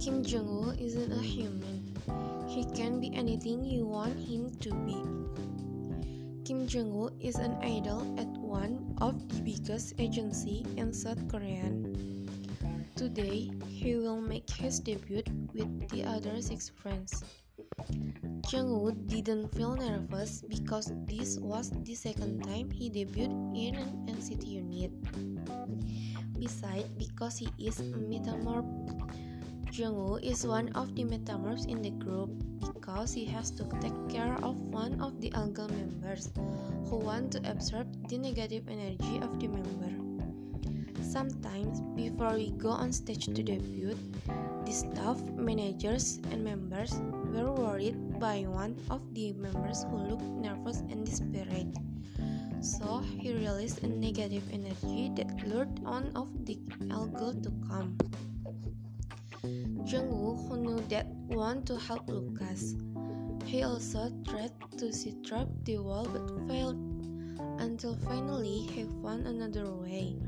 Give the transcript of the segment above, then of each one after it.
Kim Jungwoo isn't a human. He can be anything you want him to be. Kim Jungwoo is an idol at one of the biggest agency in South Korea. Today, he will make his debut with the other six friends. Jung-woo didn't feel nervous because this was the second time he debuted in an NCT unit. Besides, because he is a metamorph, Jung-woo is one of the metamorphs in the group because he has to take care of one of the algal members who want to absorb the negative energy of the member. Sometimes, before we go on stage to debut, the staff, managers, and members were worried by one of the members who looked nervous and desperate. So he released a negative energy that lured on of the algal to come. Jungwoo, who knew that want to help Lucas. He also tried to strike the wall but failed until finally he found another way.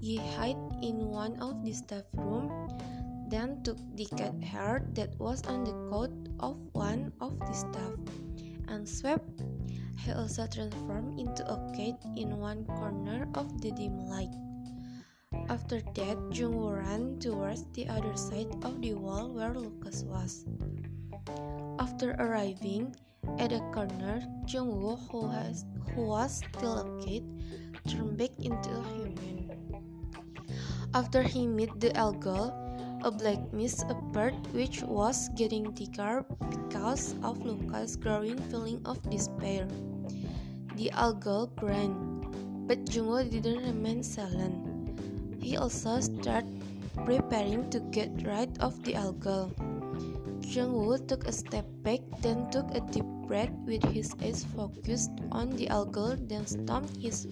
He hid in one of the staff room, then took the cat hair that was on the coat of one of the staff and swept. He also transformed into a cat in one corner of the dim light. After that, Jungwoo ran towards the other side of the wall where Lucas was. After arriving at a corner, Jungwoo, who, who was still a kid, turned back into a human. After he met the algal, a black mist appeared which was getting thicker because of Lucas' growing feeling of despair. The algal ran, but Jungwoo didn't remain silent. He also started preparing to get rid of the algal. Jungwoo took a step back, then took a deep breath with his eyes focused on the algal, then stomped his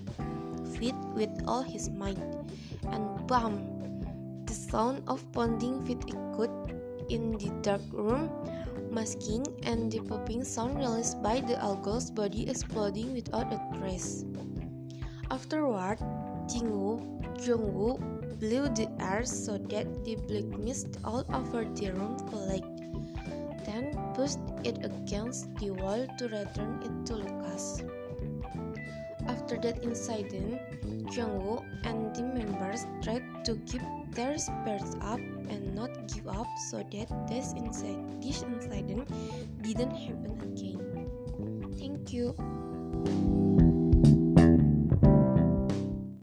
feet with all his might. And bam! Sound of pounding feet echoed in the dark room, masking and the popping sound released by the algal's body exploding without a trace. Afterward, Jingwoo Jungwoo blew the air so that the black mist all over the room collected, then pushed it against the wall to return it to Lucas. After that incident, Jungwoo and the members tried to keep their spirits up and not give up so that this, incident didn't happen again. Thank you.